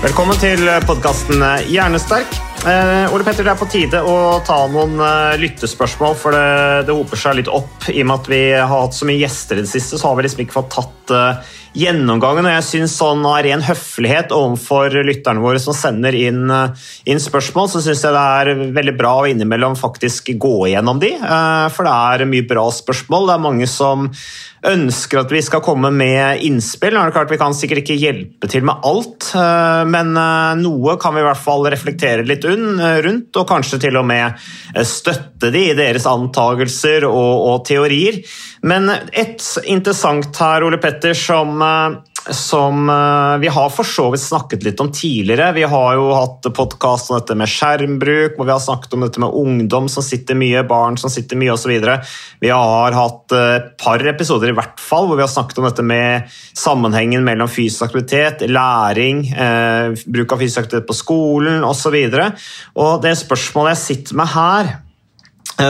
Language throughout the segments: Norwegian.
Velkommen til podkasten Hjernesterk. Eh, Ole Petter, Det er på tide å ta noen eh, lyttespørsmål, for det, det hoper seg litt opp. I og med at vi har hatt så mye gjester i det siste, så har vi liksom ikke fått tatt eh, gjennomgangen. Og jeg syns sånn av ren høflighet overfor lytterne våre som sender inn, eh, inn spørsmål, så syns jeg det er veldig bra å innimellom faktisk gå igjennom de. eh, for det er mye bra spørsmål. Det er mange som ønsker at vi skal komme med innspill. Nå er det klart Vi kan sikkert ikke hjelpe til med alt, eh, men noe kan vi i hvert fall reflektere litt unn- rundt, og kanskje til og med eh, støtte de i deres antagelser og, og teorier. Men et interessant her, Ole Petter, som, eh, som eh, vi har for så vidt snakket litt om tidligere. Vi har jo hatt podkast om dette med skjermbruk, hvor vi har snakket om dette med ungdom som sitter mye, barn som sitter mye osv. Vi har hatt eh, et par episoder i hvert fall hvor vi har snakket om dette med sammenhengen mellom fysisk aktivitet, læring, eh, bruk av fysisk aktivitet på skolen osv. Det spørsmålet jeg sitter med her,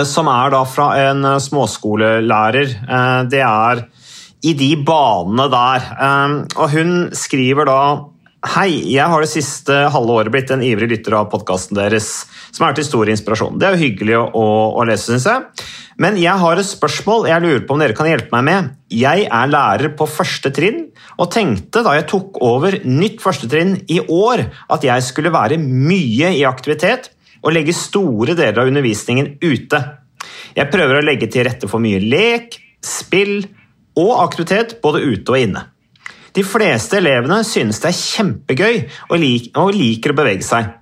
som er da fra en småskolelærer, det er i de banene der. Eh, Og hun skriver da Hei, jeg har det siste halve året blitt en ivrig lytter av podkasten deres, som er til stor inspirasjon. Det er jo hyggelig å, å, å lese, syns jeg. Men jeg har et spørsmål jeg lurer på om dere kan hjelpe meg med. Jeg er lærer på første trinn, og tenkte da jeg tok over nytt første trinn i år, at jeg skulle være mye i aktivitet og legge store deler av undervisningen ute. Jeg prøver å legge til rette for mye lek, spill og aktivitet både ute og inne. De fleste elevene synes det er kjempegøy og, lik, og liker å bevege seg.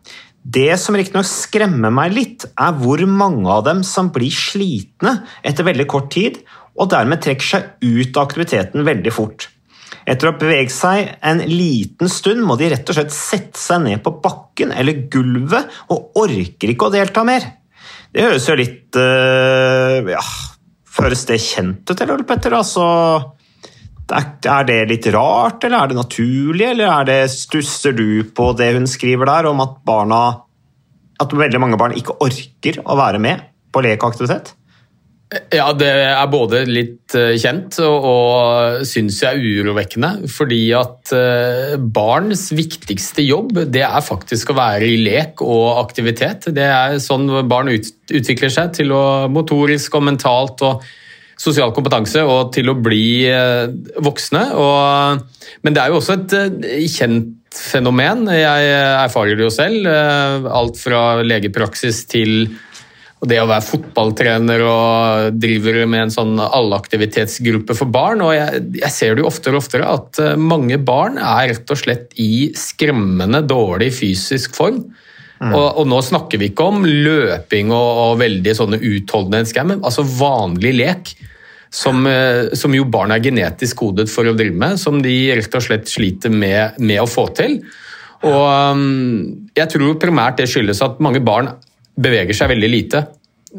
Det som riktignok skremmer meg litt, er hvor mange av dem som blir slitne etter veldig kort tid, og dermed trekker seg ut av aktiviteten veldig fort. Etter å ha beveget seg en liten stund må de rett og slett sette seg ned på bakken eller gulvet og orker ikke å delta mer. Det høres jo litt øh, ja, Høres det kjent ut, eller, Petter? Altså, er det litt rart, eller er det naturlig, eller er det, stusser du på det hun skriver der, om at barna At veldig mange barn ikke orker å være med på lek og aktivitet? Ja, det er både litt eh, kjent og, og syns jeg er urovekkende. Fordi at eh, barns viktigste jobb det er faktisk å være i lek og aktivitet. Det er sånn barn ut, utvikler seg til å motorisk og mentalt og sosial kompetanse og til å bli eh, voksne. Og, men det er jo også et kjent fenomen. Jeg erfarer det jo selv. Alt fra legepraksis til og det å være fotballtrener og driver med en sånn allaktivitetsgruppe for barn. og jeg, jeg ser det jo oftere og oftere at eh, mange barn er rett og slett i skremmende dårlig fysisk form. Og, og nå snakker vi ikke om løping og, og veldig sånne utholdenhetsgreier, men altså vanlig lek. Som, eh, som jo barn er genetisk kodet for å drive med, som de rett og slett sliter med, med å få til. Og um, jeg tror primært det skyldes at mange barn beveger seg veldig lite.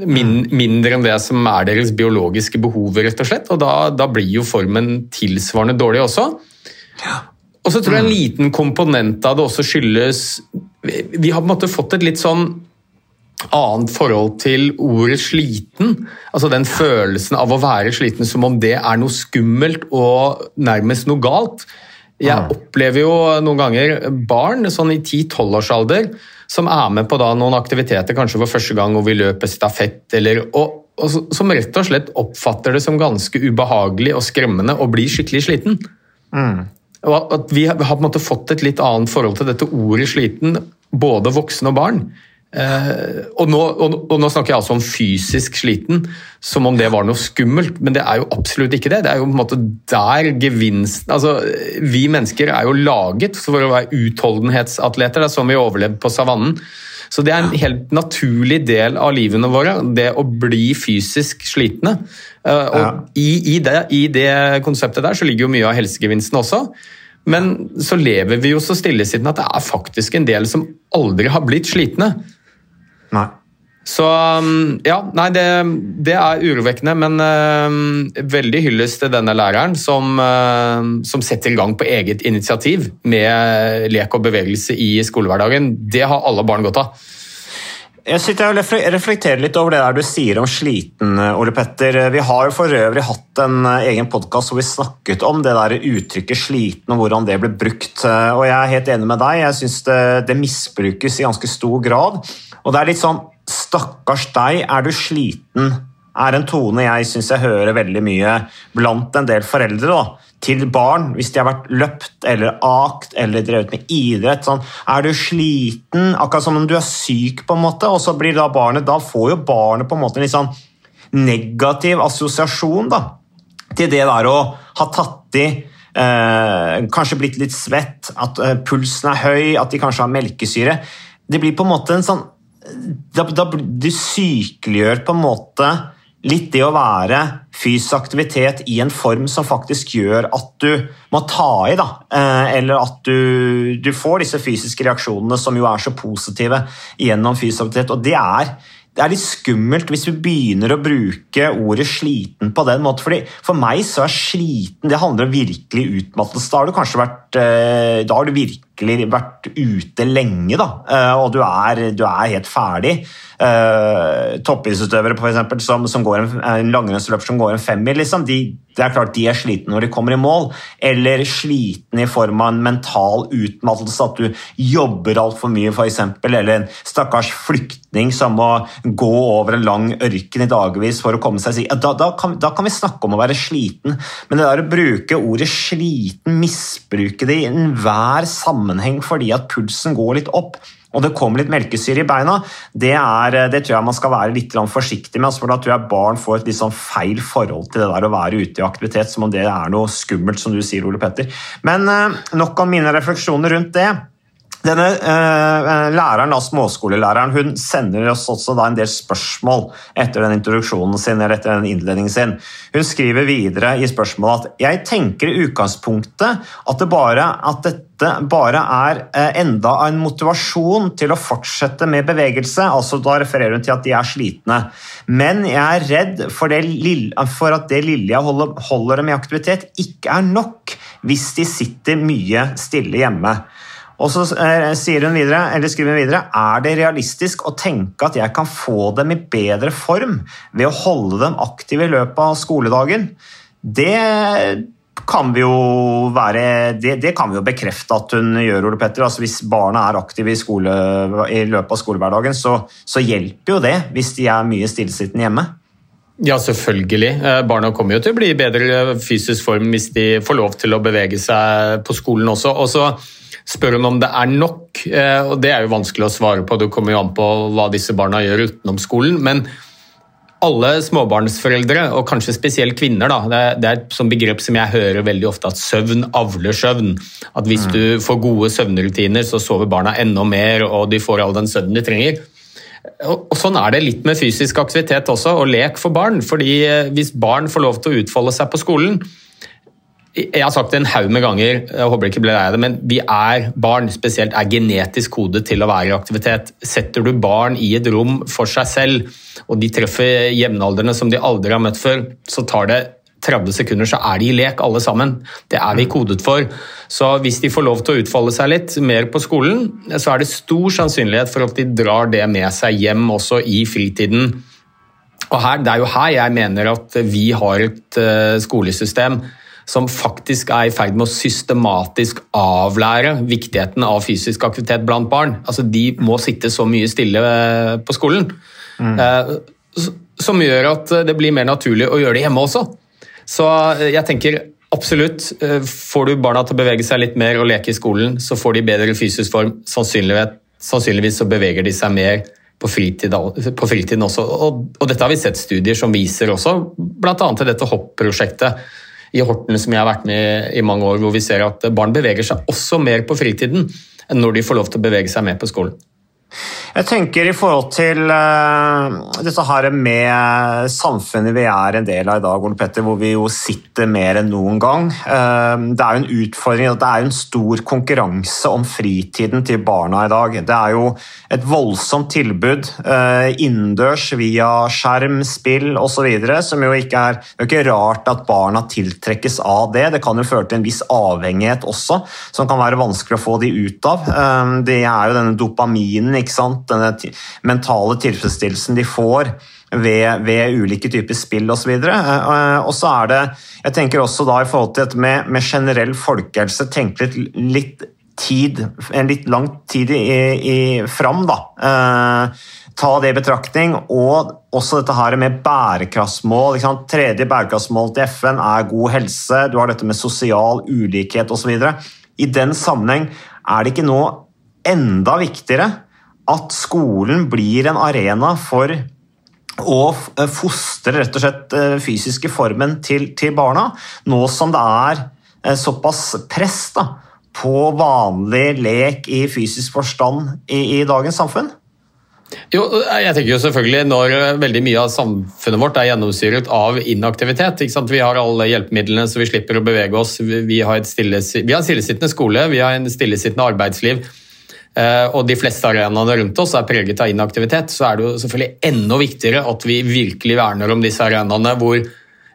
Min, mindre enn det som er deres biologiske behov, rett og slett. Og da, da blir jo formen tilsvarende dårlig også. Og så tror jeg en liten komponent av det også skyldes Vi, vi har på en måte fått et litt sånn annet forhold til ordet sliten. Altså den følelsen av å være sliten som om det er noe skummelt og nærmest noe galt. Jeg opplever jo noen ganger barn sånn i 10-12-årsalder som er med på da noen aktiviteter, kanskje for første gang hvor vi løper stafett, eller, og, og som rett og slett oppfatter det som ganske ubehagelig og skremmende og blir skikkelig sliten. Mm. Og at vi har på en måte fått et litt annet forhold til dette ordet sliten, både voksne og barn. Eh, og, nå, og, og, nå, snakker jeg altså om fysisk sliten, som om det var noe skummelt, men det er jo absolutt ikke det. Det er jo på en måte der gevinsten altså, Vi mennesker er jo laget for å være utholdenhetsatleter. Det er sånn vi overlevde på savannen. Så det er en helt naturlig del av livene våre, det å bli fysisk slitne. Eh, og ja. i, i, det, i det konseptet der så ligger jo mye av helsegevinsten også. Men så lever vi jo så stillesittende at det er faktisk en del som aldri har blitt slitne. Nei. Så um, ja, nei, det, det er urovekkende, men uh, veldig hyllest til denne læreren som, uh, som, setter i gang på eget initiativ med lek og bevegelse i skolehverdagen. Det har alle barn godt av. Jeg sitter og reflekterer litt over det der du sier om sliten, Ole Petter. Vi har jo for øvrig hatt en eh, egen podkast hvor vi snakket om det der uttrykket 'sliten' og hvordan det ble brukt. Og jeg er helt enig med deg, jeg syns det, det misbrukes i ganske stor grad. Og det er litt sånn 'stakkars deg, er du sliten'? er en tone jeg syns jeg hører veldig mye blant en del foreldre. da, Til barn, hvis de har vært løpt eller akt eller drevet med idrett. sånn, Er du sliten? Akkurat som om du er syk, på en måte. Og så blir da barnet Da får jo barnet på en måte en litt sånn negativ assosiasjon da, til det der å ha tatt i eh, Kanskje blitt litt svett, at eh, pulsen er høy, at de kanskje har melkesyre. Det blir på en måte en sånn da, da, Du sykeliggjør på en måte litt det å være fysisk aktivitet i en form som faktisk gjør at du må ta i, da. Eh, eller at du, du får disse fysiske reaksjonene som jo er så positive gjennom fysisk aktivitet. Og det er, det er litt skummelt hvis vi begynner å bruke ordet sliten på den måten. Fordi For meg så er sliten det handler om virkelig utmattelse. Da har du kanskje vært eh, da har du virkelig vært ute lenge, da, eh, og du er, du er helt ferdig uh, toppidrettsutøvere eksempel, som, som går en, en langrennsløper som går en femmil, liksom, de, det er klart de er slitne når de kommer i mål. Eller slitne i form av en mental utmattelse, at du jobber altfor mye, f.eks. Eller en stakkars flyktning som må gå over en lang ørken i dagevis for å komme seg da, da, kan, da kan vi snakke om å være sliten, men det der å bruke ordet sliten, misbruke det i enhver sammenheng fordi at pulsen går litt opp og det kommer litt melkesyre i beina, det, er, det, tror jeg man skal være litt forsiktig med. for Da tror jeg barn får et litt sånn feil forhold til det der å være ute i aktivitet, som om det er noe skummelt, som du sier, Ole Petter. Men eh, nok om mine refleksjoner rundt det. Denne eh, læreren, da, Småskolelæreren hun sender oss også en del spørsmål etter den introduksjonen sin, eller etter den innledningen sin. Hun skriver videre i spørsmålet at jeg tenker i utgangspunktet at, det bare, at dette bare er eh, enda en motivasjon til å fortsette med bevegelse. altså Da refererer hun til at de er slitne. Men jeg er redd for, lille, for at det lille jeg holder, holder dem i aktivitet, ikke er nok hvis de sitter mye stille hjemme. Og så eh, sier hun videre, eller skriver hun videre er det realistisk å tenke at jeg kan få dem i bedre form ved å holde dem aktive i løpet av skoledagen. Det kan vi jo være, det, det kan vi jo bekrefte at hun gjør, Ole Petter. Altså hvis barna er aktive i, skole, i løpet av skolehverdagen, så, så, hjelper jo det hvis de er mye stillesittende hjemme. Ja, selvfølgelig. Eh, barna kommer jo til å bli i bedre fysisk form hvis de får lov til å bevege seg på skolen også. Og så spør hun om det er nok, eh, og det er jo vanskelig å svare på. Det kommer jo an på hva disse barna gjør utenom skolen. men alle småbarnsforeldre, og kanskje spesielt kvinner, da, det er et begrep som jeg hører veldig ofte, at søvn avler søvn. At hvis mm. du får gode søvnrutiner, så sover barna enda mer, og de får all den søvnen de trenger. Og Sånn er det litt med fysisk aktivitet også, og lek for barn. fordi eh, Hvis barn får lov til å utfolde seg på skolen, jeg har sagt det en haug med ganger, jeg håper ikke blir lei det, men vi er barn spesielt er genetisk kodet til å være i aktivitet. Setter du barn i et rom for seg selv, og de treffer jevnaldrende som de aldri har møtt før, så tar det 30 sekunder, så er de i lek alle sammen. Det er vi kodet for. Så hvis de får lov til å utfolde seg litt mer på skolen, så er det stor sannsynlighet for at de drar det med seg hjem også i fritiden. Og her, Det er jo her jeg mener at vi har et eh, skolesystem som faktisk er i ferd med å systematisk avlære viktigheten av fysisk aktivitet blant barn. Altså, de må sitte så mye stille eh, på skolen. Eh, som gjør at det blir mer naturlig å gjøre det hjemme også. Så eh, jeg tenker absolutt, eh, får du barna til å bevege seg litt mer og leke i skolen, så får de bedre fysisk form. Sannsynligvis, sannsynligvis så beveger de seg mer på, fritid, på fritiden også. Og, og, dette har vi sett studier som viser også, bl.a. til dette hopp-prosjektet i Horten som jeg har vært med i, mange år, hvor vi ser at barn beveger seg også mer på fritiden enn når de får lov til å bevege seg mer på skolen. Jeg tenker i forhold til uh, dette her med samfunnet vi er en del av i dag, Ole Petter, hvor vi jo sitter mer enn noen gang. Uh, det er jo en utfordring at det er en stor konkurranse om fritiden til barna i dag. Det er jo et voldsomt tilbud uh, innendørs via skjerm, spill osv. som jo ikke er Det er ikke rart at barna tiltrekkes av det. Det kan jo føre til en viss avhengighet også, som kan være vanskelig å få de ut av. Det er jo denne dopaminen ikke sant? denne mentale tilfredsstillelsen de får ved, ved ulike typer spill osv. Og, eh, og så er det Jeg tenker også da i forhold til dette med, med generell folkehelse, tenke litt, litt tid, en litt lang tid i, i fram, da. Eh, ta det i betraktning. Og også dette her med bærekraftsmål. Tredje bærekraftsmål til FN er god helse. Du har dette med sosial ulikhet osv. I den sammenheng er det ikke nå enda viktigere at skolen blir en arena for å eh, fostre rett og slett eh, fysiske formen til, til barna, nå som det er eh, såpass press da, på vanlig lek i fysisk forstand i, i dagens samfunn? Jo, jeg tenker jo selvfølgelig Når veldig mye av samfunnet vårt er gjennomsyret av inaktivitet Vi har alle hjelpemidlene så vi slipper å bevege oss. Vi har, stille, vi har en stillesittende skole, vi har en stillesittende arbeidsliv. Eh, og de fleste arenaene rundt oss er preget av inaktivitet, så er det jo selvfølgelig enda viktigere at vi virkelig verner om disse arenaene hvor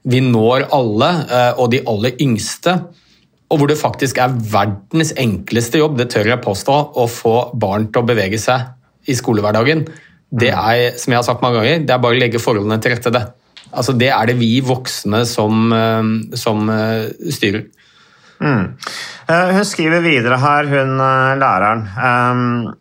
vi når alle, eh, og de aller yngste. Og hvor det faktisk er verdens enkleste jobb, det tør jeg påstå, å få barn til å bevege seg i skolehverdagen. Det mm. er, som jeg har sagt mange ganger, det er bare å legge forholdene til rette. det. Altså, det er det vi voksne som, eh, som styrer. Mm. Eh, hun skriver videre her, hun eh, læreren. Um,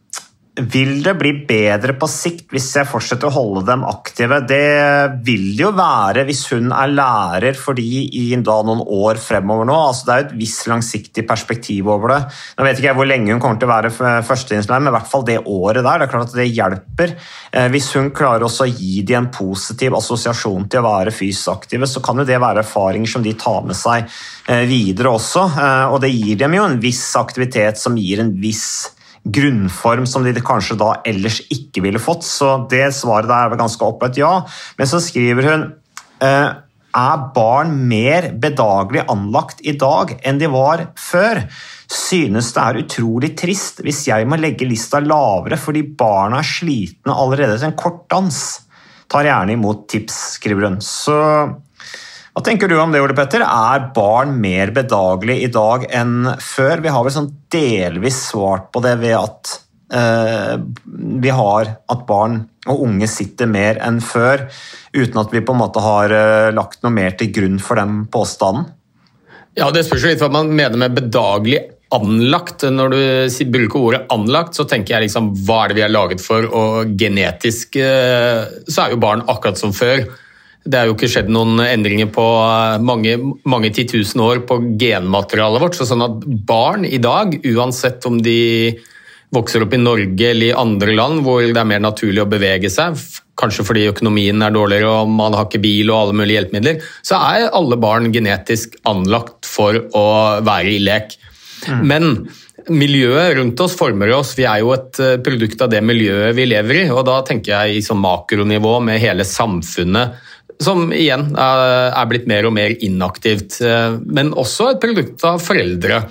vil det bli bedre på sikt hvis jeg fortsetter å holde dem aktive? Det vil det jo være hvis hun er lærer fordi i noen år fremover nå. altså Det er jo et visst langsiktig perspektiv over det. Nå vet ikke jeg hvor lenge hun kommer til å være førsteinnslærer, men i hvert fall det året der. Det er klart at det hjelper. Eh, hvis hun klarer også å gi dem en positiv assosiasjon til å være fysisk aktive, så kan jo det være erfaringer som de tar med seg eh, videre også. Eh, og det gir dem jo en viss aktivitet som gir en viss grunnform som de kanskje da ellers ikke ville fått. Så det svaret der er ganske opplagt ja. Men så skriver hun eh, er barn mer bedagelig anlagt i dag enn de var før? Synes det er utrolig trist hvis jeg må legge lista lavere fordi barna er slitne allerede til en kort dans. Tar gjerne imot tips, skriver hun. Så hva tenker du om det, Ole Petter? Er barn mer bedagelig i dag enn før? Vi har vel sånn delvis svart på det ved at uh, vi har at barn og unge sitter mer enn før, uten at vi på en måte har uh, lagt noe mer til grunn for den påstanden? Ja, Det spørs litt hva man mener med bedagelig anlagt. Når du bruker ordet anlagt, så tenker jeg liksom hva er det vi er laget for? Og genetisk uh, så er jo barn akkurat som før. Det er jo ikke skjedd noen endringer på eh, mange, mange titusen år på genmaterialet vårt. så sånn at Barn i dag, uansett om de vokser opp i Norge eller i andre land hvor det er mer naturlig å bevege seg, kanskje fordi økonomien er dårligere og man har ikke bil og alle mulige hjelpemidler, så er alle barn genetisk anlagt for å være i lek. Mm. Men miljøet rundt oss former oss. Vi er jo et eh, produkt av det miljøet vi lever i. og Da tenker jeg i sånn makronivå med hele samfunnet som igjen er blitt mer og mer inaktivt. Eh, men også et produkt av foreldre.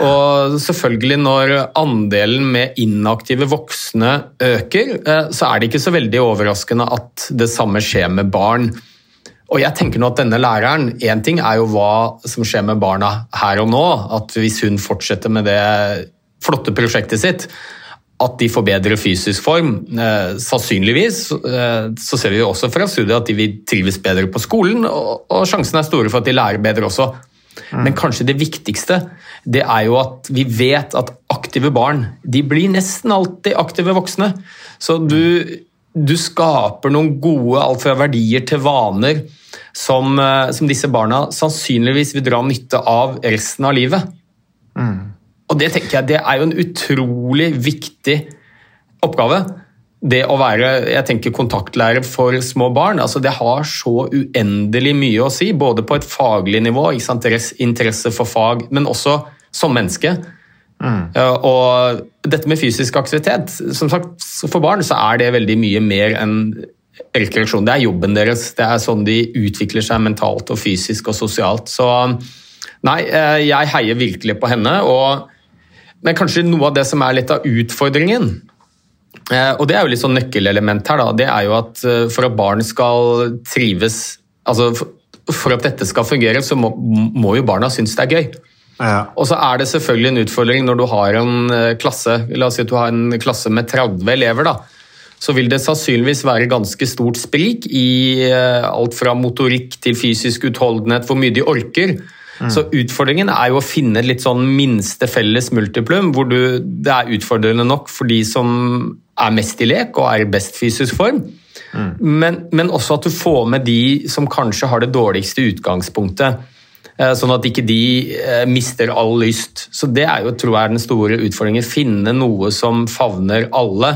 Og selvfølgelig når andelen med inaktive voksne øker, eh, så er det ikke så veldig overraskende at det samme skjer med barn. Og jeg tenker nå at denne læreren, Én ting er jo hva som skjer med barna her og nå. At hvis hun fortsetter med det flotte prosjektet sitt, at de får bedre fysisk form. Eh, sannsynligvis eh, så ser vi jo også fra studiet at de vil trives bedre på skolen, og, og sjansen er store for at de lærer bedre også. Men kanskje det viktigste det er jo at vi vet at aktive barn de blir nesten alltid aktive voksne. Så du, du skaper noen gode alt fra verdier til vaner som, eh, som disse barna sannsynligvis vil dra nytte av resten av livet. Og det tenker jeg det er jo en utrolig viktig oppgave. Det å være jeg tenker, kontaktlærer for små barn, altså det har så uendelig mye å si. Både på et faglig nivå, interesse for fag, men også som menneske. Mm. Og dette med fysisk aktivitet som sagt, For barn så er det veldig mye mer enn rekreasjon. Det er jobben deres. Det er sånn de utvikler seg mentalt og fysisk og sosialt. Så nei, eh, jeg heier virkelig på henne. og men kanskje noe av det som er litt av utfordringen, eh, og det er jo litt sånn nøkkelelement her, da, det er jo at eh, for at barn skal trives altså For at dette skal fungere, så må, må jo barna synes det er gøy. Ja. Og så er det selvfølgelig en utfordring når du har en eh, klasse la oss si at du har en klasse med 30 elever. da, så vil det sannsynligvis være ganske stort sprik i alt fra motorikk til fysisk utholdenhet, hvor mye de orker. Så utfordringen er jo å finne litt sånn minste felles multiplum, hvor du, det er utfordrende nok for de som er mest i lek og er i best fysisk form. Mm. Men, men, også at du får med de som kanskje har det dårligste utgangspunktet. Eh, sånn at ikke de eh, mister all lyst. Så Det er jo, tror jeg er den store utfordringen. Finne noe som favner alle,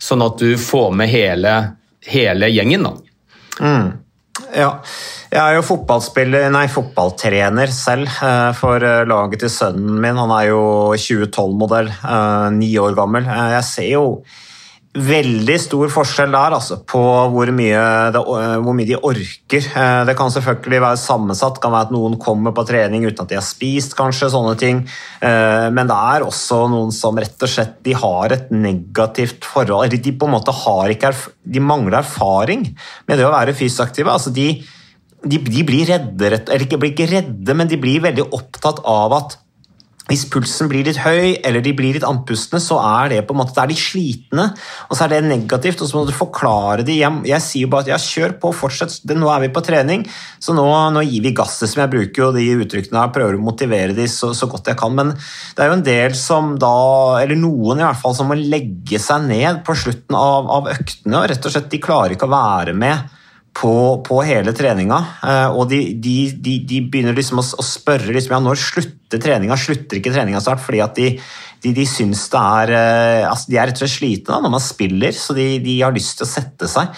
sånn at du får med hele, hele gjengen. da. Mm. Ja. Jeg er jo fotballspiller, nei, fotballtrener selv eh, for eh, laget til sønnen min. Han er jo 2012-modell, eh, ni år gammel. Jeg ser jo veldig stor forskjell der altså, på hvor mye, det, hvor mye, de orker. Det kan selvfølgelig være sammensatt. Det kan være at noen kommer på trening uten at de har spist, kanskje, sånne ting. Men det er også noen som rett og slett de har et negativt forhold de på en måte har ikke De mangler erfaring med det å være fysisk aktive. Altså de de, de, blir redde, eller ikke blir ikke redde, men de blir veldig opptatt av at hvis pulsen blir litt høy eller de blir litt andpustne, så er det på en måte, det er de slitne, og så er det negativt. og Så må du forklare det hjem. Jeg sier jo bare at ja, kjør på, fortsett, nå er vi på trening, så nå, nå gir vi gasset som Jeg bruker jo de uttrykkene her, prøver å motivere de så, så, godt jeg kan. Men det er jo en del som da, eller noen i hvert fall, som må legge seg ned på slutten av, av øktene. og rett og slett De klarer ikke å være med på, på hele treninga. Eh, og de, de, de, de begynner liksom å, å, spørre liksom, ja, når slutter treninga. Slutter ikke treninga snart? Fordi at de, de, syns det er eh, altså De er rett og slett slitne når man spiller, så de, har lyst til å sette seg.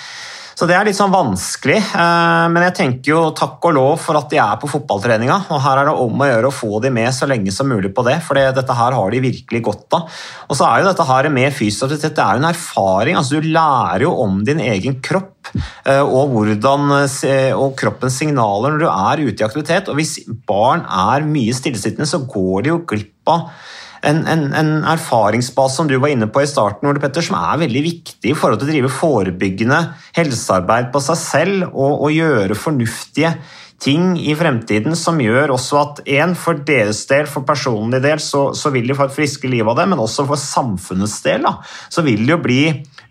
Så det er litt sånn vanskelig, eh, men jeg tenker jo takk og lov for at de er på fotballtreninga. og Her er det om å gjøre å få de med så lenge som mulig på det, for dette her har de virkelig godt av. Og så er jo dette her med aktivitet det er jo en erfaring. altså Du lærer jo om din egen kropp eh, og, hvordan, eh, og kroppens signaler når du er ute i aktivitet. og Hvis barn er mye stillesittende, så går de jo glipp av en, en, en, erfaringsbase som du var inne på i starten, Ole Petter, som er veldig viktig i forhold til å drive forebyggende helsearbeid på seg selv og, og gjøre fornuftige ting i fremtiden som gjør også at en, for deres del, for personlig del, så, så vil de få et friske liv av det, men også for samfunnets del, da, så vil det jo bli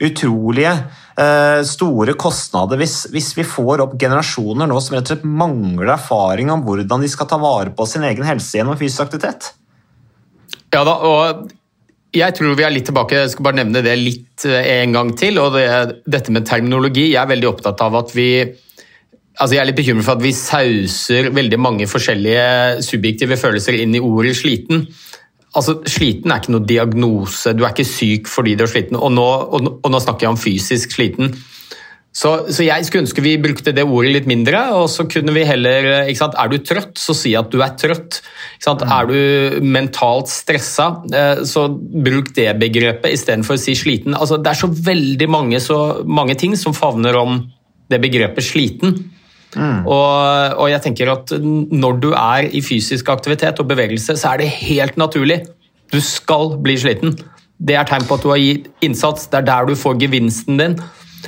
utrolige eh, store kostnader hvis, hvis, vi får opp generasjoner nå som rett og slett mangler erfaring om hvordan de skal ta vare på sin egen helse gjennom fysisk aktivitet. Ja da, og jeg tror vi er litt tilbake, jeg skal bare nevne det litt eh, en gang til. og det, Dette med terminologi. Jeg er veldig opptatt av at vi altså Jeg er litt bekymret for at vi sauser veldig mange forskjellige subjektive følelser inn i ordet sliten. Altså, Sliten er ikke noe diagnose, du er ikke syk fordi du er sliten. Og nå, og, og nå snakker jeg om fysisk sliten. Så, så, jeg skulle ønske vi brukte det ordet litt mindre, og så kunne vi heller Er du trøtt, så si at du er trøtt. Mm. Er du mentalt stressa, eh, så bruk det begrepet istedenfor å si sliten. Altså, det er så veldig mange, så mange ting som favner om det begrepet sliten. Mm. Og, og, jeg tenker at når du er i fysisk aktivitet og bevegelse, så er det helt naturlig. Du skal bli sliten. Det er tegn på at du har gitt innsats. Det er der du får gevinsten din.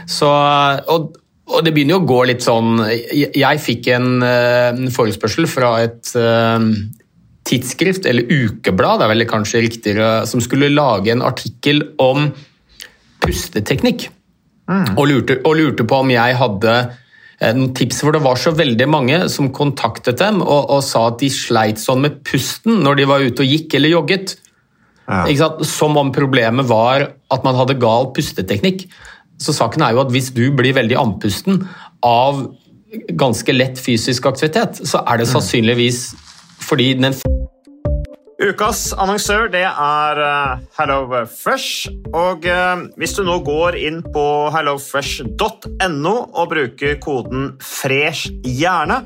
Så, og, og, det begynner jo å gå litt sånn Jeg, fikk en, eh, en, forespørsel fra et uh, tidsskrift, eller ukeblad, det er vel kanskje riktigere, som skulle lage en artikkel om pusteteknikk. Mm. Og, lurte, og, lurte, på om jeg hadde eh, noen tips, for det var så veldig mange som kontaktet dem og, og sa at de sleit sånn med pusten når de var ute og gikk eller jogget. Ja. Som om problemet var at man hadde gal pusteteknikk. Så saken er jo at hvis du blir veldig andpusten av ganske lett fysisk aktivitet, så er det sannsynligvis fordi den Ukas annonsør det er HelloFresh. Og eh, hvis du nå går inn på hellofresh.no og bruker koden 'fresh hjerne',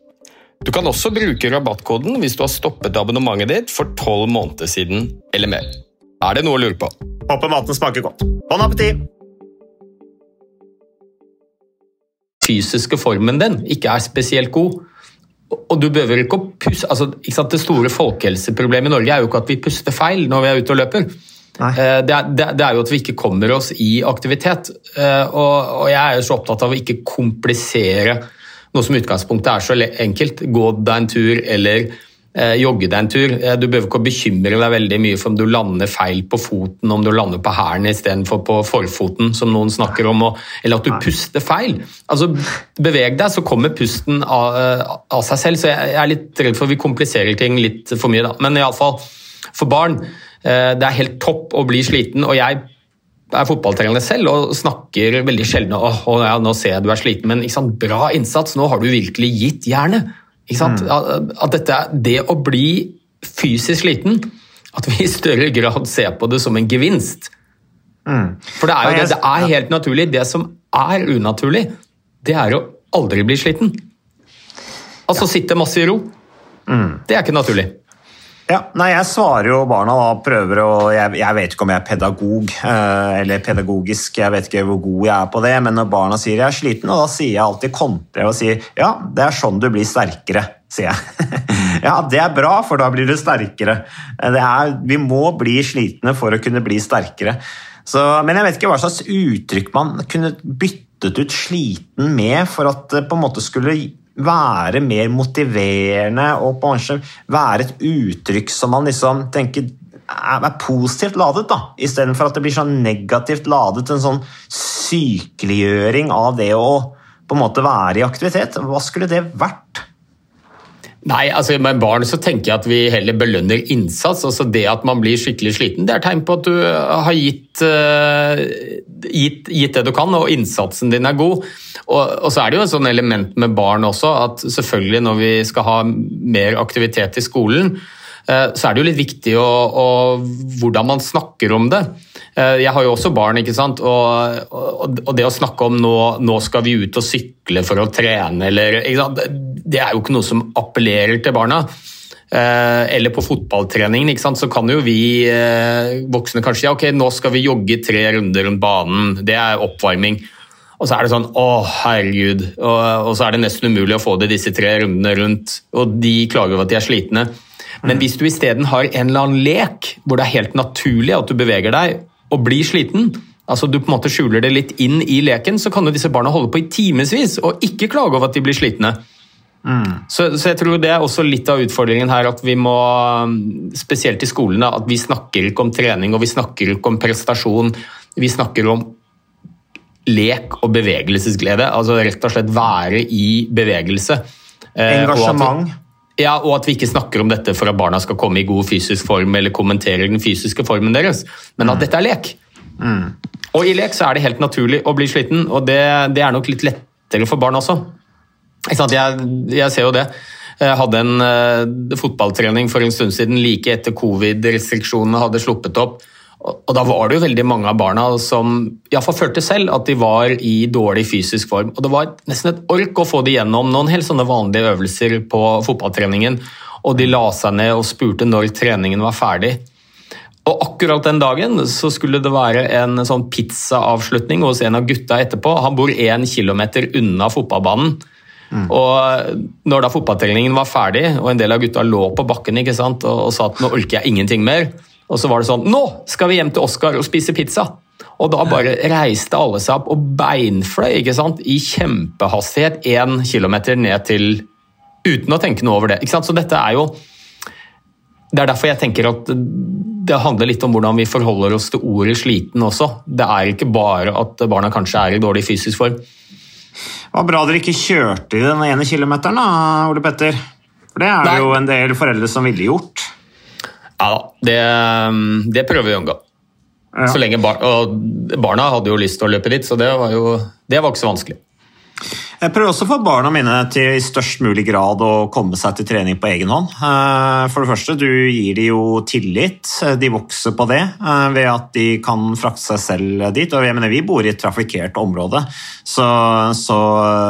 Du kan også bruke rabattkoden hvis du har stoppet abonnementet ditt for tolv måneder siden eller mer. Er det noe å lure på? Håper maten smaker godt. Bon appétit! fysiske formen din ikke er spesielt god. Og du behøver ikke å puste altså, ikke sant? Det store folkehelseproblemet i Norge er jo ikke at vi puster feil når vi er ute og løper. Eh, Det er, det det er jo at vi ikke kommer oss i aktivitet. Eh, Og, og jeg er jo så opptatt av å ikke komplisere noe som utgangspunktet er så enkelt. Gå deg en tur eller eh, jogge deg en tur. Eh, Du behøver ikke å bekymre deg veldig mye for om du lander feil på foten, om du lander på hælen istedenfor på forfoten, som noen snakker om, og, eller at du puster feil. Altså, Beveg deg, så kommer pusten av, eh, av seg selv. Så jeg jeg er litt redd for vi kompliserer ting litt for mye. da. Men iallfall, for barn, eh, det er helt topp å bli sliten. og jeg er fotballtrenerne selv og snakker veldig sjelden åh, åh, ja, nå ser jeg du er sliten, men ikke sant, bra innsats, nå har du virkelig gitt jernet. Sant? At, at dette, det å bli fysisk sliten, at vi i større grad ser på det som en gevinst. For det er jo det, det er helt naturlig. Det som er unaturlig, det er å aldri bli sliten. Altså sitte masse i ro. Det er ikke naturlig. Ja, nei, Jeg svarer jo barna da, prøver å jeg, jeg vet ikke om jeg er pedagog eh, eller pedagogisk, jeg vet ikke hvor god jeg er på det, men når barna sier jeg er sliten, og da sier jeg alltid kontre og sier ja, det er sånn du blir sterkere, sier jeg. Ja, det er bra, for da blir du sterkere. Er, vi må bli slitne for å kunne bli sterkere. Så, men jeg vet ikke hva slags uttrykk man kunne byttet ut sliten med for at det på en måte skulle være mer motiverende og en være et uttrykk som man liksom tenker er positivt ladet, da, istedenfor at det blir sånn negativt ladet. En sånn sykeliggjøring av det å på en måte være i aktivitet. Hva skulle det vært? Nei, altså Med barn så tenker jeg at vi heller belønner innsats. altså Det at man blir skikkelig sliten, det er tegn på at du har gitt, uh, gitt, gitt det du kan, og innsatsen din er god. Og, og, så er det jo et sånn element med barn også, at selvfølgelig når vi skal ha mer aktivitet i skolen, uh, så er det jo litt viktig å, å, hvordan man snakker om det. Eh, jeg har jo også barn, ikke sant? Og, og, og det å snakke om nå, nå, skal vi ut og sykle for å trene, eller Det er jo ikke noe som appellerer til barna. Eh, eller på fotballtreningen, ikke sant? så kan jo vi eh, voksne kanskje ja, ok, nå skal vi jogge tre runder rundt banen. Det er oppvarming. Og så er det sånn Å, herregud. Og, og, så er det nesten umulig å få det disse tre rundene rundt. Og de klager over at de er slitne. Men hvis du isteden har en eller annen lek hvor det er helt naturlig at du beveger deg, og blir sliten, altså du på en måte skjuler det litt inn i leken, så kan jo disse barna holde på i timevis og ikke klage over at de blir slitne. Mm. Så, så, jeg tror det er også litt av utfordringen her at vi må, spesielt i skolene, at vi snakker ikke om trening og vi snakker ikke om prestasjon. Vi snakker om lek og bevegelsesglede. Altså rett og slett være i bevegelse. Eh, Engasjement. Ja, og at vi ikke snakker om dette for at barna skal komme i god fysisk form eller kommentere den fysiske formen deres, men at mm. dette er lek. Mm. Og i lek så er det helt naturlig å bli sliten, og det, det er nok litt lettere for barn også. Jeg, jeg, ser jo det. Jeg hadde en uh, fotballtrening for en stund siden like etter covid-restriksjonene hadde sluppet opp. Og da var det jo veldig mange av barna som iallfall følte selv at de var i dårlig fysisk form. Og det var nesten et ork å få det gjennom noen helt sånne vanlige øvelser på fotballtreningen. Og de la seg ned og spurte når treningen var ferdig. Og akkurat den dagen så skulle det være en sånn pizzaavslutning hos en av gutta etterpå. Han bor én kilometer unna fotballbanen. Mm. Og når da fotballtreningen var ferdig, og en del av gutta lå på bakken ikke sant, og, og sa at nå orker jeg ingenting mer, og så var det sånn Nå skal vi hjem til Oscar og spise pizza! Og da bare reiste alle seg opp og beinfløy ikke sant? i kjempehastighet én kilometer ned til Uten å tenke noe over det. ikke sant? Så dette er jo Det er derfor jeg tenker at det handler litt om hvordan vi forholder oss til ordet sliten også. Det er ikke bare at barna kanskje er i dårlig fysisk form. Det var bra dere ikke kjørte i den ene kilometeren, da, Ole Petter. For det er Nei. jo en del foreldre som ville gjort. Ja da, det, det prøver vi å unngå. Ja. Så lenge bar og barna hadde jo lyst til å løpe dit, så det var jo det var ikke så vanskelig. Jeg prøver også å få barna mine til i størst mulig grad å komme seg til trening på egen hånd. Eh, for det første, du gir dem jo tillit. De vokser på det eh, ved at de kan frakte seg selv dit. Og jeg mener, vi bor i et trafikkert område, så, så,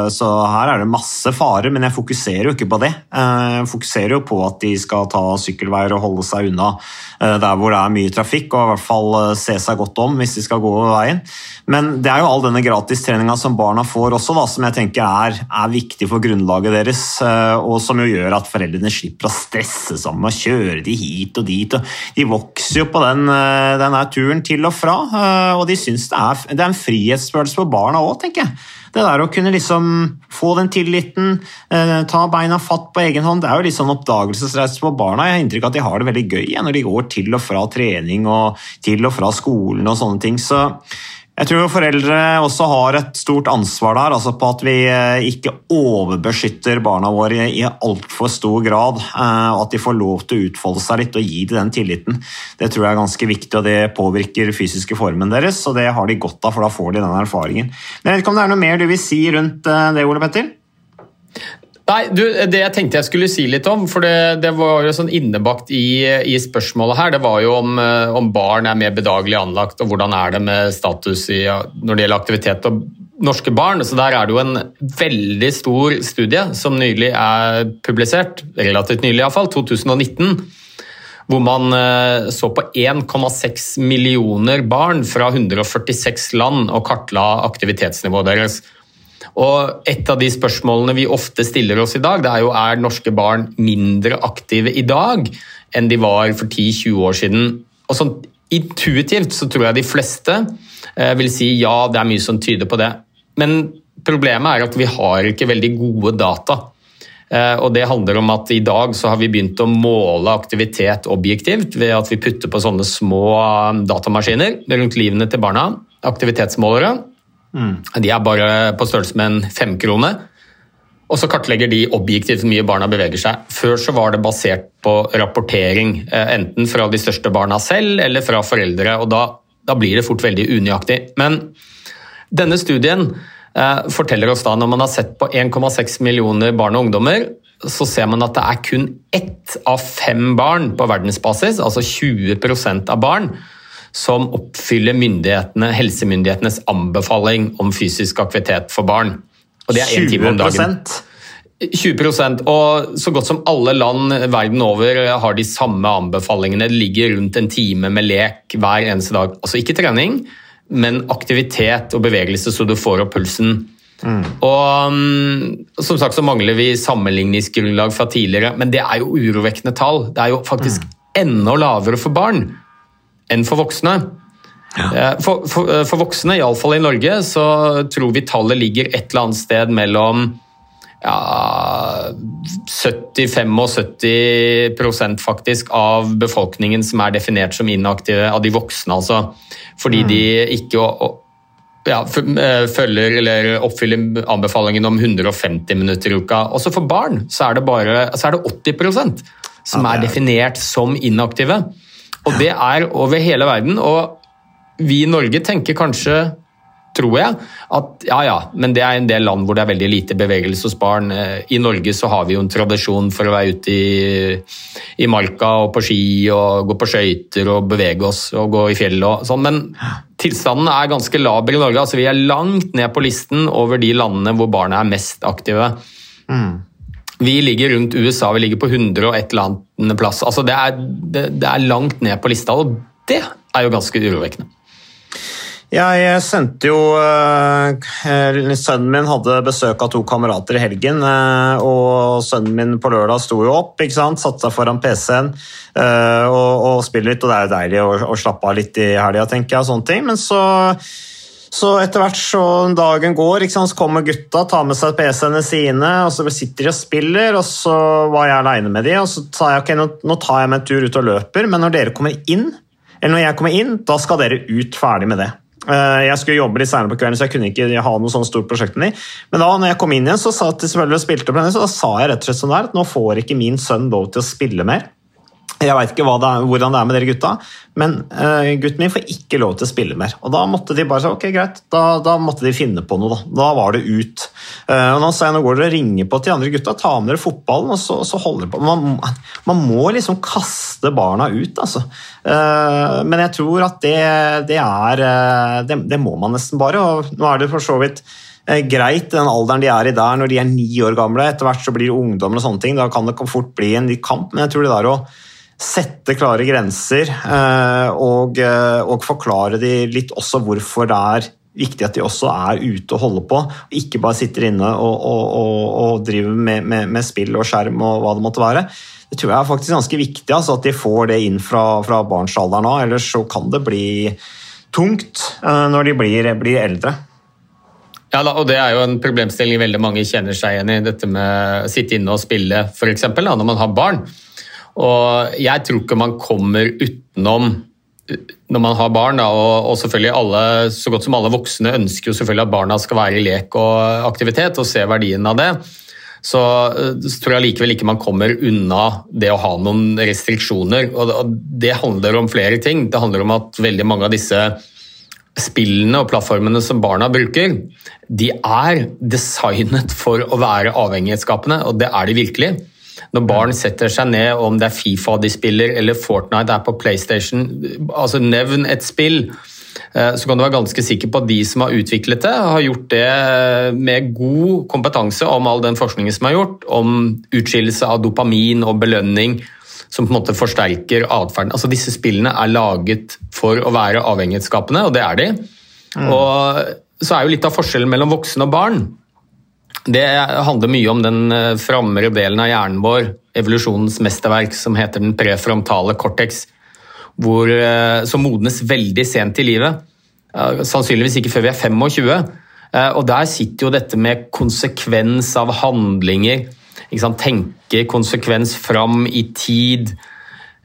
så, her er det masse farer. Men jeg fokuserer jo ikke på det. Eh, jeg fokuserer jo på at de skal ta sykkelveier og holde seg unna der hvor det er mye trafikk, og i hvert fall se seg godt om hvis de skal gå over veien. Men det er jo all denne gratistreninga som barna får også, da, som jeg tenker er, er, viktig for grunnlaget deres. Eh, og som jo gjør at foreldrene slipper å stresse sammen og kjøre de hit og dit. De vokser jo på den, eh, denne turen til og fra, eh, og de syns det er, det er en frihetsfølelse for barna òg, tenker jeg. Det der å kunne liksom få den tilliten, ta beina fatt på egen hånd, det er jo litt sånn oppdagelsesreise for barna. Jeg har inntrykk av at de har det veldig gøy når de går til og fra trening og til og fra skolen og sånne ting. Så jeg tror foreldre også har et stort ansvar der, altså på at vi eh, ikke overbeskytter barna våre i altfor stor grad. Eh, og at de får lov til å utfolde seg litt og gi dem den tilliten. Det tror jeg er ganske viktig, og det påvirker fysiske formen deres. Og det har de godt av, for da får de den erfaringen. Men jeg vet ikke om det er noe mer du vil si rundt eh, det, Ole Petter? Nei, du, Det jeg tenkte jeg skulle si litt om, for det, det var jo sånn innebakt i, i, spørsmålet her, det var jo om, eh, om, barn er mer bedagelig anlagt, og hvordan er det med status i, når det gjelder aktivitet og norske barn. Så Der er det jo en veldig stor studie som nylig er publisert, relativt nylig iallfall, 2019. Hvor man eh, så på 1,6 millioner barn fra 146 land og kartla aktivitetsnivået deres. Og Et av de spørsmålene vi ofte stiller oss i dag, det er jo er norske barn mindre aktive i dag enn de var for 10-20 år siden. Og sånn Intuitivt så tror jeg de fleste eh, vil si ja, det er mye som tyder på det. Men problemet er at vi har ikke veldig gode data. Eh, og det handler om at I dag så har vi begynt å måle aktivitet objektivt ved at vi putter på sånne små eh, datamaskiner rundt livene til barna. Aktivitetsmålere. Mm. De er bare på størrelse med en femkrone. Og så kartlegger de objektivt hvor mye barna beveger seg. Før så var det basert på rapportering, eh, enten fra de største barna selv eller fra foreldre. og Da, da blir det fort veldig unøyaktig. Men denne studien eh, forteller oss da, når man har sett på 1,6 millioner barn og ungdommer, så ser man at det er kun ett av fem barn på verdensbasis, altså 20% av barn, som oppfyller helsemyndighetenes anbefaling om fysisk aktivitet for barn. Og det er én time om dagen. 20% og så godt som alle land verden over har de samme anbefalingene. Det ligger rundt en time med lek hver eneste dag. Altså ikke trening, men aktivitet og bevegelse så du får opp pulsen. Mm. Og um, Som sagt så mangler vi sammenligningsgrunnlag fra tidligere, men det er jo urovekkende tall. Det er jo faktisk mm. enda lavere for barn enn for voksne. Ja. Eh, for, for, eh, for, voksne, iallfall i Norge, så tror vi tallet ligger et eller annet sted mellom ja, 70-75% faktisk av befolkningen som er definert som inaktive, av de voksne, altså. Fordi mm. de ikke ja, eh, følger eller oppfyller anbefalingen om 150 minutter i uka. Også for barn så er det, bare, så er det 80% som er definert som inaktive. Og det er over hele verden. og vi i Norge tenker kanskje tror jeg, at ja ja, men det er en del land hvor det er veldig lite bevegelse hos barn. Eh, I Norge så har vi jo en tradisjon for å være ute i, i marka og på ski og gå på skøyter og bevege oss og gå i fjellet og sånn, men tilstanden er ganske laber i Norge. altså Vi er langt ned på listen over de landene hvor barna er mest aktive. Mm. Vi ligger rundt USA, vi ligger på 100 og et eller annet plass. altså det er, det, det er langt ned på lista, og det er jo ganske urovekkende. Jeg sendte jo uh, Sønnen min hadde besøk av to kamerater i helgen. Uh, og sønnen min på lørdag sto jo opp, ikke sant? satte seg foran PC-en og, og spiller litt. Og det er jo deilig å, å slappe av litt i helga, tenker jeg. og sånne ting, Men så, så etter hvert så dagen går, sant? så kommer gutta, tar med seg PC-ene sine, og så sitter de og spiller. Og så var jeg aleine med de, og så sa jeg ok, nå, nå tar jeg meg en tur ut og løper, men når dere kommer inn, eller når jeg kommer inn, da skal dere ut ferdig med det. Eh, jeg skulle jobbe litt senere på kvelden, så jeg kunne ikke ha noe sånn stort prosjekt med dem. Men da når jeg kom inn igjen, så sa, de spilte opp denne, så da sa jeg rett og slett sånn der at nå får ikke min sønn lov til å spille mer. Jeg veit ikke det er, hvordan det er med dere gutta, men uh, gutten min får ikke lov til å spille mer. Og Da måtte de bare si ok, greit, da, da måtte de finne på noe. Da, da var det ut. Uh, og Nå sa jeg, nå går dere og ringer på til de andre gutta, ta med dere fotballen og så, så holder dere på. Man, man, må liksom kaste barna ut, altså. Uh, men jeg tror at det, det er det, det, må man nesten bare. og Nå er det for så vidt greit den alderen de er i der, når de er ni år gamle. Etter hvert så blir det ungdommer og sånne ting. Da kan det fort bli en ny kamp, men jeg tror det der å sette klare grenser eh, og, eh, og forklare de litt også hvorfor det er viktig at de også er ute og holder på, og ikke bare sitter inne og, og, og, driver med, med, med, spill og skjerm og hva det måtte være. Det tror jeg er faktisk ganske viktig altså, at de får det inn fra, fra barnsalderen av, ellers så kan det bli tungt eh, når de blir, blir eldre. Ja, og Det er jo en problemstilling veldig mange kjenner seg igjen i, dette med å sitte inne og spille f.eks. når man har barn. Og jeg tror ikke man kommer utenom når man har barn, da, og, selvfølgelig alle, så godt som alle voksne ønsker jo selvfølgelig at barna skal være i lek og aktivitet og se verdien av det. Så, så tror jeg likevel ikke man kommer unna det å ha noen restriksjoner. Og det handler om flere ting. Det handler om at veldig mange av disse spillene og plattformene som barna bruker, de er designet for å være avhengighetsskapende, og det er de virkelig. Når barn setter seg ned, om det er Fifa de spiller eller Fortnite er på PlayStation, altså nevn et spill eh, så kan du være ganske sikker på at de som har utviklet det, har gjort det med god kompetanse om all den forskningen som er gjort, om utskillelse av dopamin og belønning som på en måte forsterker atferden. Altså, disse spillene er laget for å være avhengighetsskapende, og det er de. Mm. Og så er jo litt av forskjellen mellom voksne og barn Det handler mye om den frammere framre delen av hjernen vår, evolusjonens mesterverk, som heter den prefrontale cortex, hvor, eh, som modnes veldig sent i livet. Sannsynligvis ikke før vi er 25. Eh, og der sitter jo dette med konsekvens av handlinger. Tenke konsekvens fram i tid.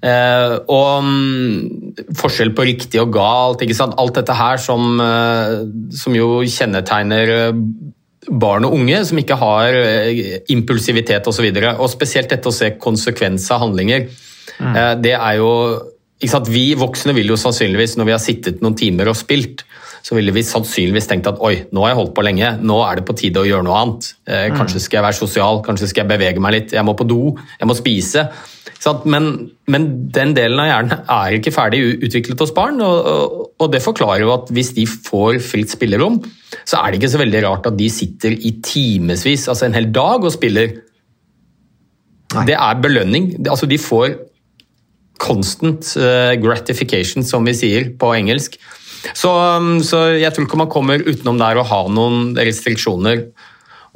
og um, forskjell på riktig og galt. Alt dette her som, som jo kjennetegner barn og unge som ikke har eh, impulsivitet osv. Og, så og spesielt dette å se konsekvenser av handlinger. Mm. Eh, det er jo Vi voksne vil jo sannsynligvis, når vi har sittet noen timer og spilt, så ville vi sannsynligvis tenkt at oi, nå har jeg holdt på lenge, nå er det på tide å gjøre noe annet. Eh, mm. kanskje skal jeg være sosial, kanskje skal jeg bevege meg litt, jeg må på do, jeg må spise. Men, men, den delen av hjernen er ikke ferdig utviklet hos barn, og, og det forklarer jo at hvis de får fritt spillerom, så er det ikke så veldig rart at de sitter i timevis, altså en hel dag, og spiller. Nei. Det er belønning. Altså de får constant uh, gratification, som vi sier på engelsk. Så, um, så jeg tror ikke man kommer utenom der å ha noen restriksjoner.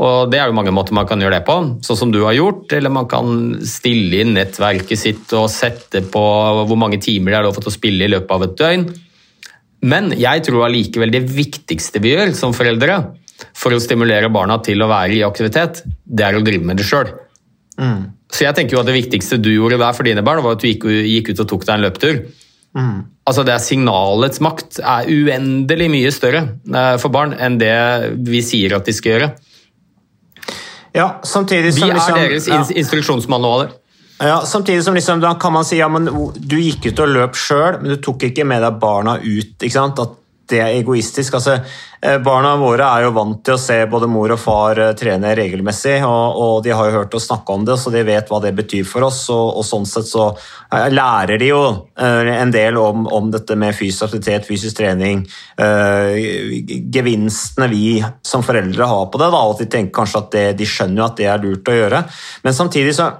Og Det er jo mange måter man kan gjøre det på, sånn som du har gjort. Eller man kan stille inn nettverket sitt og sette på hvor mange timer det er lov til å spille i løpet av et døgn. Men jeg tror allikevel det viktigste vi gjør som foreldre for å stimulere barna til å være i aktivitet, det er å drive med det sjøl. Mm. Så jeg tenker jo at det viktigste du gjorde der for dine barn, var at du gikk, gikk ut og tok deg en løpetur. Mm. Altså det er Signalets makt er uendelig mye større eh, for barn enn det vi sier at de skal gjøre. Ja, samtidig som... Vi er liksom, deres ja. instruksjonsmanualer. Ja, Samtidig som liksom, da kan man si ja, men du gikk ut og løp sjøl, men du tok ikke med deg barna ut. ikke sant? At det er egoistisk. Altså, eh, barna våre er jo vant til å se både mor og far eh, trene regelmessig, og, og de har jo hørt oss snakke om det, så de vet hva det betyr for oss. Og, og sånn sett så eh, lærer de jo en del om, om dette med fysisk aktivitet, fysisk trening, øh, gevinstene vi som foreldre har på det, da, og at de tenker kanskje at det, de skjønner jo at det er lurt å gjøre. Men samtidig så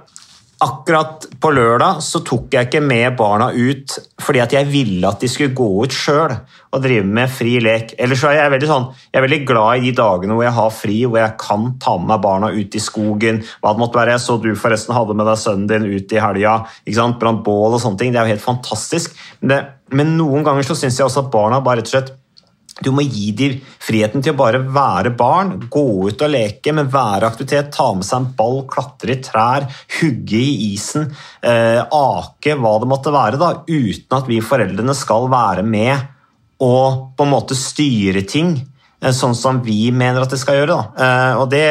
Akkurat på lørdag så tok jeg ikke med barna ut fordi at jeg ville at de skulle gå ut sjøl og drive med fri lek. Ellers er jeg veldig, sånn, jeg er veldig glad i de dagene hvor jeg har fri, hvor jeg kan ta med meg barna ut i skogen. hva det måtte være. Jeg så du forresten hadde med deg sønnen din ut i helga. Brant bål og sånne ting. Det er jo helt fantastisk. Men, det, men noen ganger så syns jeg også at barna bare rett og slett du må gi dem friheten til å bare være barn, gå ut og leke, men være aktivitet. Ta med seg en ball, klatre i trær, hugge i isen, eh, ake, hva det måtte være. da, Uten at vi foreldrene skal være med og på en måte styre ting eh, sånn som vi mener at det skal gjøre. da. Eh, og det,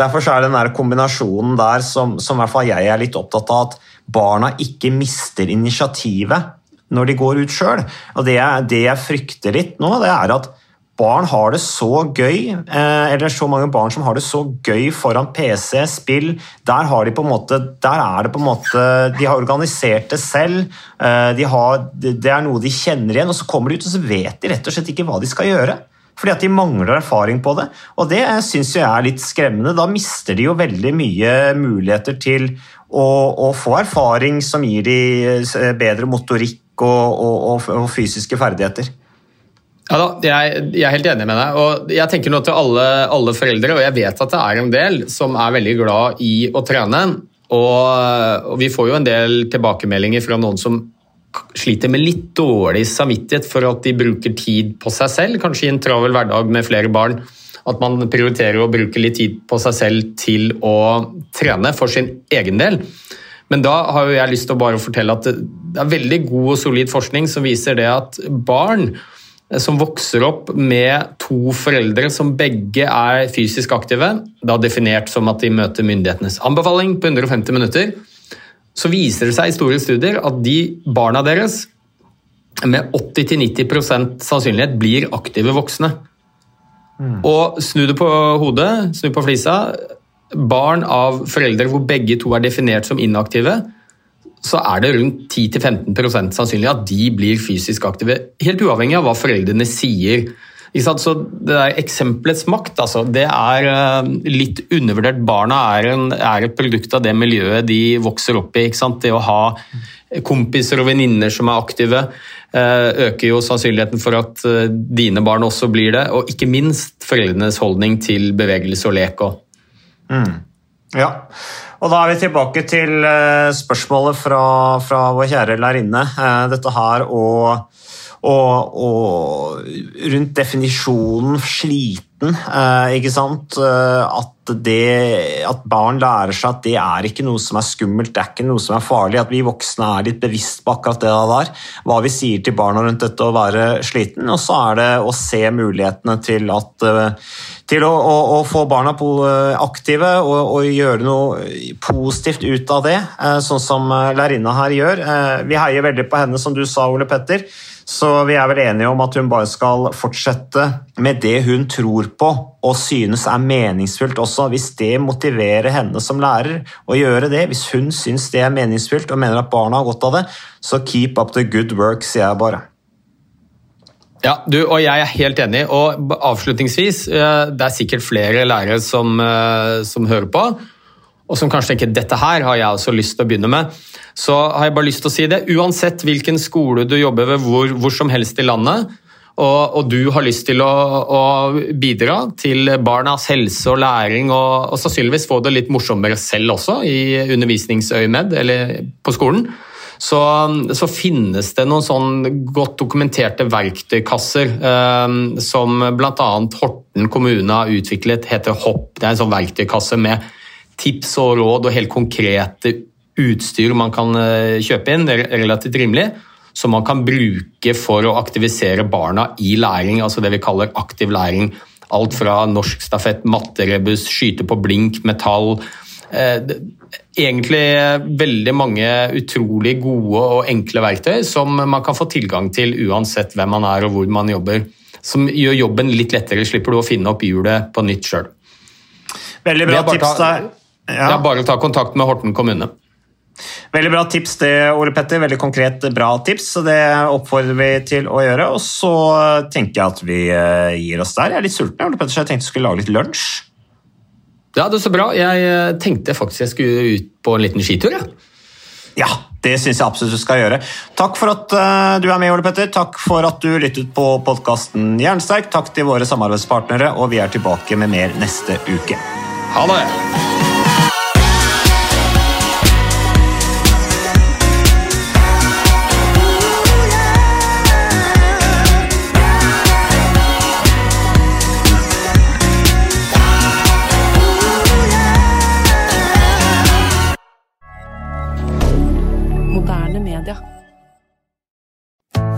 Derfor er den der kombinasjonen der som, som jeg er litt opptatt av, at barna ikke mister initiativet når de går ut sjøl. Det, det jeg frykter litt nå, det er at barn har det så gøy, eh, eller så mange barn som har det så gøy foran PC, spill. Der, har de på en måte, der er det på en måte De har organisert det selv. Eh, de har, det er noe de kjenner igjen, og så kommer de ut og så vet de rett og slett ikke hva de skal gjøre. Fordi at de mangler erfaring på det. Og det syns jeg er litt skremmende. Da mister de jo veldig mye muligheter til å, å få erfaring som gir de eh, bedre motorikk og, og, og fysiske ferdigheter. Ja da, jeg, jeg, er helt enig med deg. og Jeg tenker nå til alle, alle, foreldre, og jeg vet at det er en del som er veldig glad i å trene. Og, og Vi får jo en del tilbakemeldinger fra noen som sliter med litt dårlig samvittighet for at de bruker tid på seg selv, kanskje i en travel hverdag med flere barn. At man prioriterer å bruke litt tid på seg selv til å trene for sin egen del. Men da har jo jeg lyst til å bare fortelle at det er veldig god og solid forskning som viser det at barn som vokser opp med to foreldre som begge er fysisk aktive, da definert som at de møter myndighetenes anbefaling på 150 minutter, så viser det seg i store studier at de barna deres med 80-90% sannsynlighet blir aktive voksne. Mm. Og snu det på hodet, snu på flisa barn av foreldre hvor begge to er definert som inaktive, så er det rundt 10-15% sannsynlig at de blir fysisk aktive. Helt uavhengig av hva foreldrene sier. Så det der Eksempelets makt altså, det er eh, litt undervurdert. Barna er, en, er, et produkt av det miljøet de vokser opp i. Det å ha kompiser og venninner som er aktive, eh, øker jo sannsynligheten for at eh, dine barn også blir det. Og ikke minst foreldrenes holdning til bevegelse og lek. Og Ja, og da er vi tilbake til eh, spørsmålet fra, fra vår kjære lærerinne. Eh, Dette her og, og, og rundt definisjonen sliten, eh, ikke sant? At, det, at barn lærer seg at det er ikke noe som er skummelt, det er ikke noe som er farlig. At vi voksne er litt bevisst på akkurat det der. Hva vi sier til barna rundt dette å være sliten. Og så er det å se mulighetene til at til å, å, å få barna eh, aktive og, og gjøre noe positivt ut av det, eh, sånn som eh, lærerinna her gjør. Vi heier veldig på henne, som du sa, Ole Petter. Så vi er vel enige om at hun bare skal fortsette med det hun tror på og synes er meningsfullt også. Hvis det motiverer henne som lærer å gjøre det, hvis hun synes det er meningsfullt og mener at barna har godt av det, så keep up the good work, sier jeg bare. Ja, du, og jeg er helt enig. Og avslutningsvis, eh, det er sikkert flere lærere som, eh, som hører på, og som kanskje tenker dette her har jeg også lyst til å begynne med. Så har jeg bare lyst til å si det. Uansett hvilken skole du jobber ved, hvor, hvor som helst i landet, og, og du har lyst til å, å bidra til barnas helse og læring, og, og sannsynligvis få det litt morsommere selv også, i undervisningsøyemed eller på skolen, så, så finnes det noen sånn godt dokumenterte verktøykasser eh, som bl.a. Horten kommune har utviklet, heter Hopp. Det er en sånn verktøykasse med tips og råd og helt konkrete utstyr man kan eh, kjøpe inn, re- relativt rimelig, som man kan bruke for å aktivisere barna i læring, altså det vi kaller aktiv læring. Alt fra norsk stafett, matterebus, skyte på blink, metall. Eh, Egentlig veldig mange utrolig gode og enkle verktøy som man kan få tilgang til uansett hvem man er og hvor man jobber. Som gjør jobben litt lettere, slipper du å finne opp hjulet på nytt sjøl. Veldig bra tips ta- der. Det er bare å ta kontakt med Horten kommune. Veldig bra tips det, Ole Petter. Veldig konkret, bra tips. så Det oppfordrer vi til å gjøre. Og så tenker jeg at vi eh, gir oss der. Jeg er litt sulten, Ole Petter, så jeg tenkte jeg skulle lage litt lunsj. Ja, det er så bra. Jeg eh, tenkte faktisk jeg skulle ut på en liten skitur. Ja. Ja, det syns jeg absolutt du skal gjøre. Takk for at eh, du er med, Ole Petter. Takk for at du lyttet på podkasten Jernsterk. Takk til våre samarbeidspartnere, og vi er tilbake med mer neste uke. Ha det!